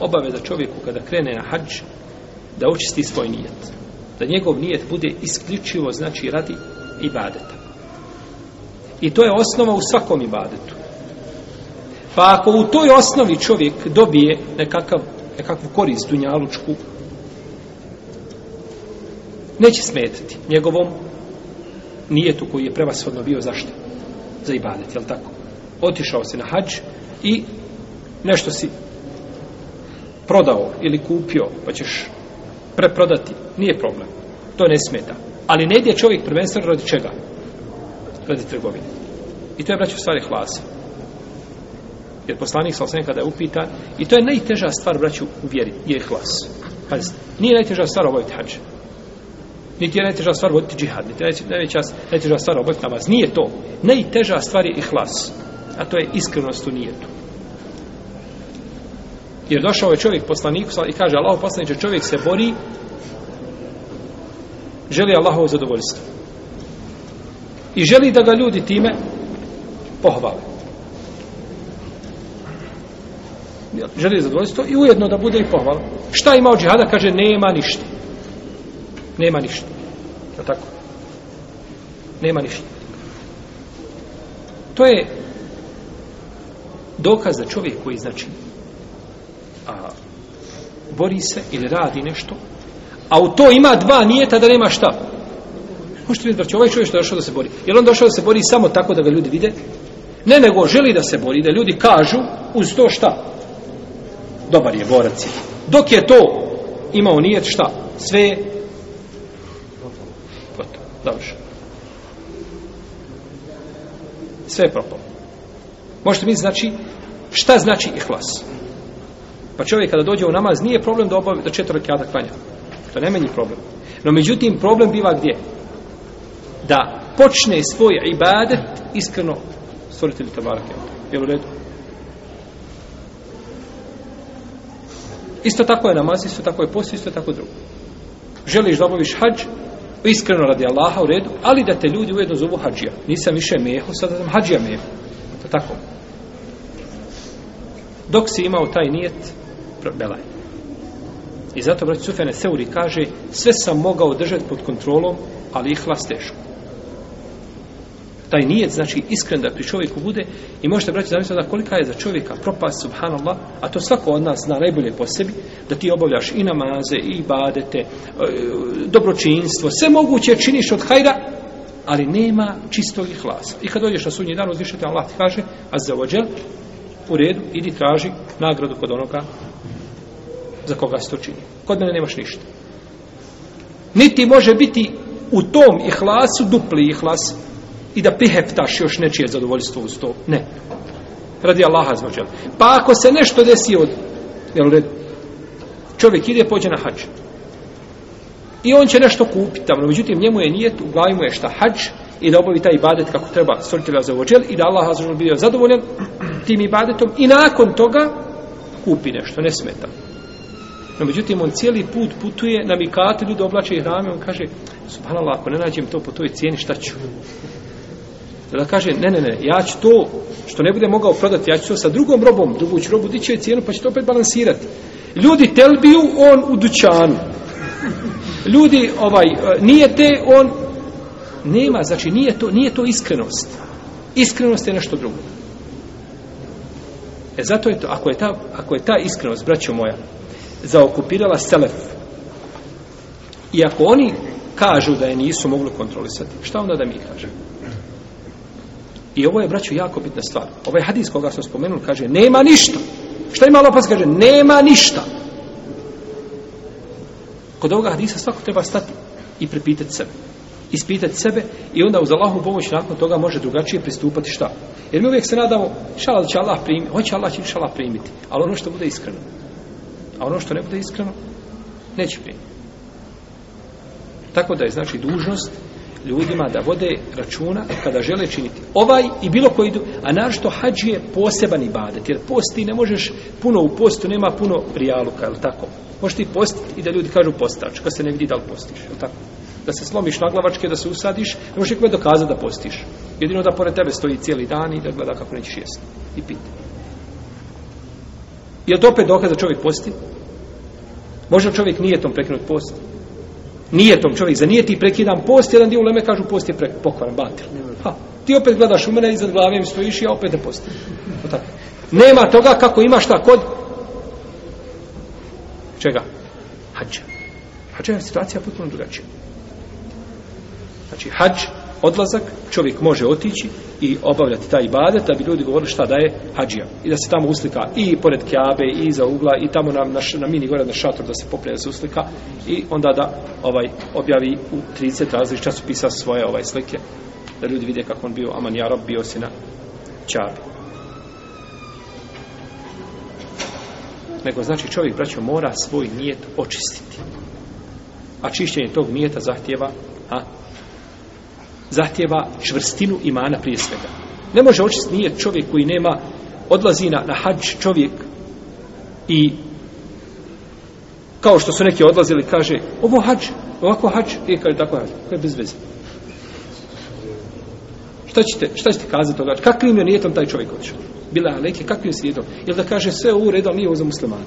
obaveza čovjeku kada krene na hađ da očisti svoj nijet da njegov nijet bude isključivo znači radi ibadeta i to je osnova u svakom ibadetu pa ako u toj osnovi čovjek dobije nekakav, nekakvu korist dunjalučku neće smetiti njegovom nijetu koji je prevashodno bio zašto za ibadet, jel tako otišao se na hađ i nešto si prodao ili kupio, pa ćeš preprodati, nije problem. To ne smeta. Ali ne ide čovjek prvenstveno radi čega? Radi trgovine. I to je, braćo, stvari hlasa. Jer poslanik sa osnovim kada je upitan, i to je najteža stvar, braću, u vjeri, je hlas. Pazite, nije najteža stvar obaviti hađe. Niti je najteža stvar voditi džihad, niti je najteža, najteža stvar obaviti namaz. Nije to. Najteža stvar je ihlas. A to je iskrenost u nijetu. Jer došao je čovjek poslaniku i kaže Allahu poslaniče, čovjek se bori želi Allahovo zadovoljstvo. I želi da ga ljudi time pohvale. Želi zadovoljstvo i ujedno da bude i pohvala. Šta ima od džihada? Kaže, nema ništa. Nema ništa. Je tako? Nema ništa. To je dokaz za čovjek koji znači bori se ili radi nešto, a u to ima dva nijeta da nema šta. Možete vidjeti, braći, ovaj čovjek što je došao da se bori. Je on došao da se bori samo tako da ga ljudi vide? Ne, nego želi da se bori, da ljudi kažu uz to šta? Dobar je, borac je. Dok je to imao nijet šta? Sve je gotovo. Završeno. Sve je propalo. Možete mi znači, šta znači ihlas? Ihlas. Pa čovjek kada dođe u namaz, nije problem da obavi da četiri rekata klanja. To nema ni problem. No međutim problem biva gdje? Da počne svoj ibadet iskreno stvoritelju tabarake. Jel u redu? Isto tako je namaz, isto tako je post, isto tako drugo. Želiš da obaviš hađ, iskreno radi Allaha u redu, ali da te ljudi ujedno zovu hađija. Nisam više meho, sada sam hađija meho. To tako. Dok si imao taj nijet, belaj. I zato broć Sufene Seuri kaže sve sam mogao držati pod kontrolom, ali ih las teško. Taj nijet znači iskren da pri čovjeku bude i možete broći zamisliti da kolika je za čovjeka propast subhanallah, a to svako od nas zna najbolje po sebi, da ti obavljaš i namaze, i badete, e, dobročinstvo, sve moguće činiš od hajda, ali nema čistog ihlasa. I kad dođeš na sudnji dan, uzvišete Allah ti kaže, a za ođel, u redu, idi traži nagradu kod onoga za koga se to čini. Kod mene nemaš ništa. Niti može biti u tom ihlasu dupli ihlas i da priheptaš još nečije zadovoljstvo uz to. Ne. Radi Allaha zvođel. Pa ako se nešto desi od... Jel red? Čovjek ide, pođe na hađ. I on će nešto kupiti tamo. Međutim, njemu je nijet, u glavi mu je šta hađ i da obavi taj ibadet kako treba stvoritelja za ovođel i da Allah zvođel bio zadovoljan tim ibadetom i nakon toga kupi nešto, ne smeta. No, međutim, on cijeli put putuje na mikate, ljudi oblače i hrame, on kaže, subhanala, ako ne nađem to po toj cijeni, šta ću? Da kaže, ne, ne, ne, ja ću to, što ne bude mogao prodati, ja ću to sa drugom robom, drugu ću robu, diće cijenu, pa će to opet balansirati. Ljudi telbiju, on u dućanu. Ljudi, ovaj, nije te, on nema, znači nije to, nije to iskrenost. Iskrenost je nešto drugo. E zato je to, ako je ta, ako je ta iskrenost, braćo moja, zaokupirala Selef. I ako oni kažu da je nisu mogli kontrolisati, šta onda da mi kaže? I ovo je, braću, jako bitna stvar. Ovaj hadis koga sam spomenul kaže, nema ništa. Šta ima lopas? Kaže, nema ništa. Kod ovoga hadisa svako treba stati i prepitati sebe. Ispitati sebe i onda uz Allahovu pomoć nakon toga može drugačije pristupati šta. Jer mi uvijek se nadamo, šala da će Allah primiti, hoće Allah će Allah primiti. Ali ono što bude iskreno. A ono što ne bude iskreno, neće primiti. Tako da je znači dužnost ljudima da vode računa kada žele činiti ovaj i bilo koji idu, a našto hađ je poseban ibadet, jer posti ne možeš puno u postu, nema puno prijaluka, ili tako? Možeš ti postiti i da ljudi kažu postač, kad se ne vidi da li postiš, ili tako? Da se slomiš na glavačke, da se usadiš, ne možeš nikome dokazati da postiš. Jedino da pored tebe stoji cijeli dan i da gleda kako nećeš jesti i piti. Je li to opet dokaz da čovjek posti? Možda čovjek nije tom prekinut post? Nije tom čovjek, za nije ti prekidan post, jedan dio uleme kažu post je pokvaran, batil. Ha, ti opet gledaš u mene, iznad glave mi stojiš i ja opet ne posti. Nema toga kako imaš šta kod čega? Hadža. Hadža je situacija potpuno drugačija. Znači, hadža odlazak, čovjek može otići i obavljati taj ibadet, da bi ljudi govorili šta da je hađija. I da se tamo uslika i pored Kjabe, i za ugla, i tamo na, na, na mini gore, na šator, da se poprije da se uslika i onda da ovaj objavi u 30 različit časopisa svoje ovaj slike, da ljudi vide kako on bio Aman Jarob, bio si na Čabi. Nego znači čovjek, braćo, mora svoj nijet očistiti. A čišćenje tog nijeta zahtjeva a, zahtjeva čvrstinu imana prije svega. Ne može očist nije čovjek koji nema, odlazi na, na hađ čovjek i kao što su neki odlazili, kaže, ovo hađ, ovako hađ, i e, kaže, tako hađ, to je bez veze. Šta ćete, šta ćete kazati toga? Kakvim je nijetom taj čovjek odšao? Bila je leke, kakvim je slijedom? Jel da kaže, sve u redu, ali nije ovo za muslimane.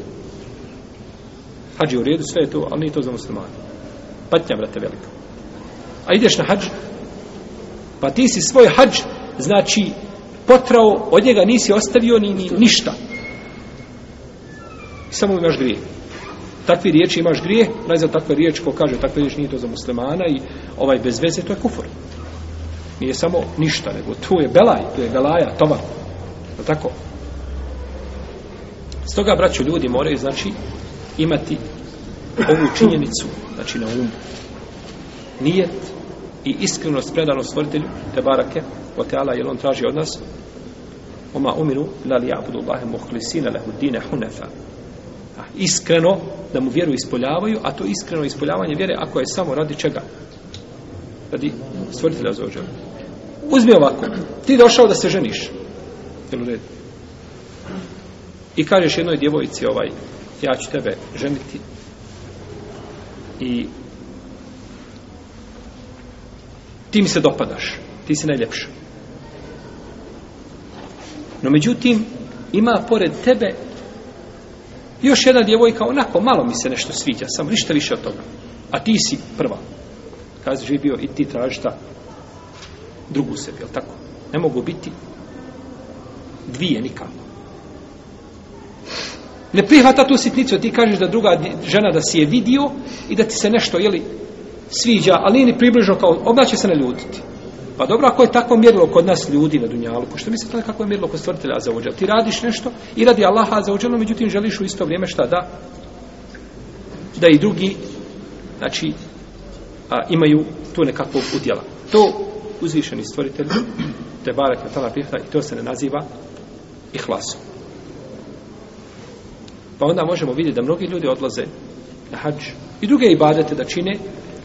Hađ je u redu, sve je to, ali nije to za muslimane. Patnja, brate, velika. A ideš na hađ, Pa ti si svoj hađ, znači, potrao, od njega nisi ostavio ni, ni ništa. Samo imaš grije. Takve riječi imaš grije, najzad takve riječi ko kaže, takve riječi nije to za muslimana i ovaj bez veze, to je kufor. Nije samo ništa, nego tu je belaj, tu je belaja, tovar. Je tako? Stoga, braćo, ljudi moraju, znači, imati ovu činjenicu, znači, na umu. Nijet, i iskrenost predano stvoritelju te barake o teala jer on traži od nas oma umiru la li abudu Allahe muhlisina lehu dine hunefa a, iskreno da mu vjeru ispoljavaju a to iskreno ispoljavanje vjere ako je samo radi čega radi stvoritelja za ođe uzmi ovako ti došao da se ženiš jel u redu i kažeš jednoj djevojici ovaj ja ću tebe ženiti i ti mi se dopadaš, ti si najljepša. No međutim, ima pored tebe još jedna djevojka, onako, malo mi se nešto sviđa, sam ništa više od toga. A ti si prva. Kazi, živio i ti tražiš ta drugu sebi, jel tako? Ne mogu biti dvije nikako. Ne prihvata tu sitnicu, ti kažeš da druga žena da si je vidio i da ti se nešto, jeli, sviđa, ali nije ni približno kao, odmah će se ne ljutiti. Pa dobro, ako je takvo mjerilo kod nas ljudi na Dunjalu, što mi se tada kako je mjerilo kod stvrtelja za ođel? Ti radiš nešto i radi Allaha za ođel, no međutim želiš u isto vrijeme šta da? Da i drugi, znači, a, imaju tu nekakvog udjela. To uzvišeni stvoritelj, te barak na tala prihvata, i to se ne naziva ihlasom. Pa onda možemo vidjeti da mnogi ljudi odlaze na hađ i druge ibadete da čine,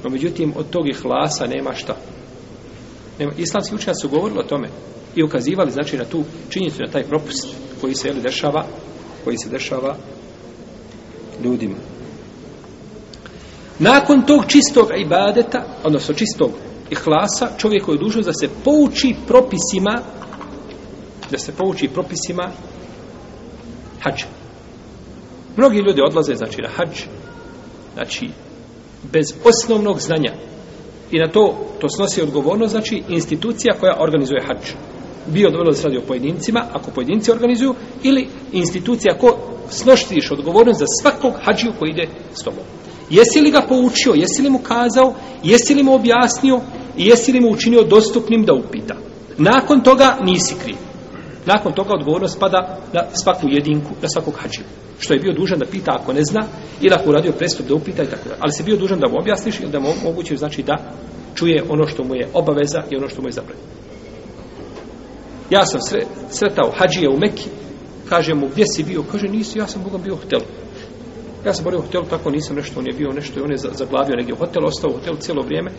No međutim, od tog ihlasa nema šta. Nema, islamski učenjaci su govorili o tome i ukazivali, znači, na tu činjenicu, na taj propust koji se, jel, dešava, koji se dešava ljudima. Nakon tog čistog ibadeta, odnosno čistog ihlasa, čovjek je dužan da se pouči propisima da se pouči propisima hađa. Mnogi ljudi odlaze, znači, na hađ, znači, bez osnovnog znanja. I na to, to snosi odgovornost, znači, institucija koja organizuje hač. Bio dovoljno da se radi o pojedincima, ako pojedinci organizuju, ili institucija ko snoštiš odgovornost za svakog hađiju koji ide s tobom. Jesi li ga poučio, jesi li mu kazao, jesi li mu objasnio i jesi li mu učinio dostupnim da upita. Nakon toga nisi kriv. Nakon toga odgovornost pada na svaku jedinku, na svakog hađiju što je bio dužan da pita ako ne zna ili ako uradio prestup da upita i tako da. Ali se bio dužan da mu objasniš ili da mu omogućiš znači da čuje ono što mu je obaveza i ono što mu je zabranjeno. Ja sam sre, sretao hađije u Mekki, kaže mu gdje si bio, kaže nisi, ja sam Bogom bio u hotelu. Ja sam bio u hotelu, tako nisam nešto, on je bio nešto i on je zaglavio negdje u hotelu, ostao u hotelu cijelo vrijeme.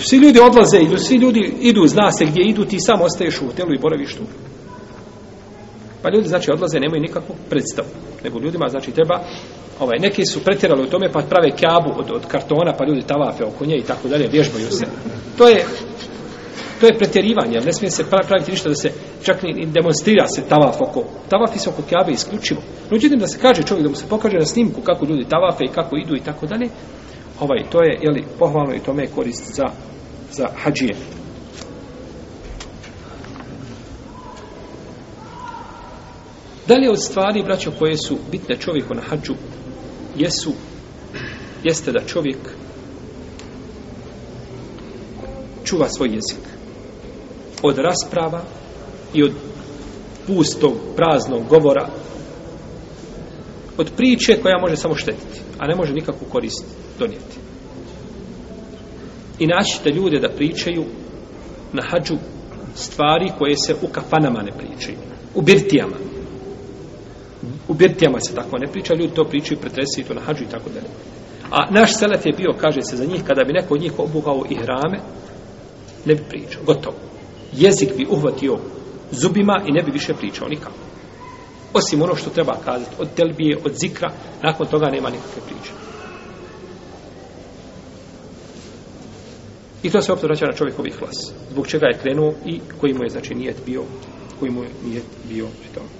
Svi ljudi odlaze, svi ljudi idu, zna se gdje idu, ti sam ostaješ u hotelu i boraviš tu. Pa ljudi, znači, odlaze, nemaju nikakvu predstavu. Nego ljudima, znači, treba, ovaj, neki su pretjerali u tome, pa prave kjabu od, od kartona, pa ljudi tavafe oko nje i tako dalje, vježbaju se. To je, to je pretjerivanje, ne smije se praviti ništa da se, čak ni demonstrira se tavaf oko, tavafi se oko kjabe isključivo. Nuđenim da se kaže čovjek, da mu se pokaže na snimku kako ljudi tavafe i kako idu i tako dalje, ovaj, to je, jeli, pohvalno i tome je korist za, za hađijenje. Da li od stvari, braćo, koje su bitne čovjeku na hađu, jesu, jeste da čovjek čuva svoj jezik od rasprava i od pustog, praznog govora od priče koja može samo štetiti, a ne može nikakvu korist donijeti. I naćite ljude da pričaju na hađu stvari koje se u kafanama ne pričaju, u birtijama. U birtijama se tako ne priča, ljudi to pričaju, pretresi to na hađu i tako dalje. A naš selet je bio, kaže se za njih, kada bi neko od njih obugao i hrame, ne bi pričao, gotovo. Jezik bi uhvatio zubima i ne bi više pričao nikako. Osim ono što treba kazati, od telbije, od zikra, nakon toga nema nikakve priče. I to se opet vraća na čovjekovi hlas, zbog čega je krenuo i koji mu je, znači, nijet bio, koji mu je nijet bio, i to.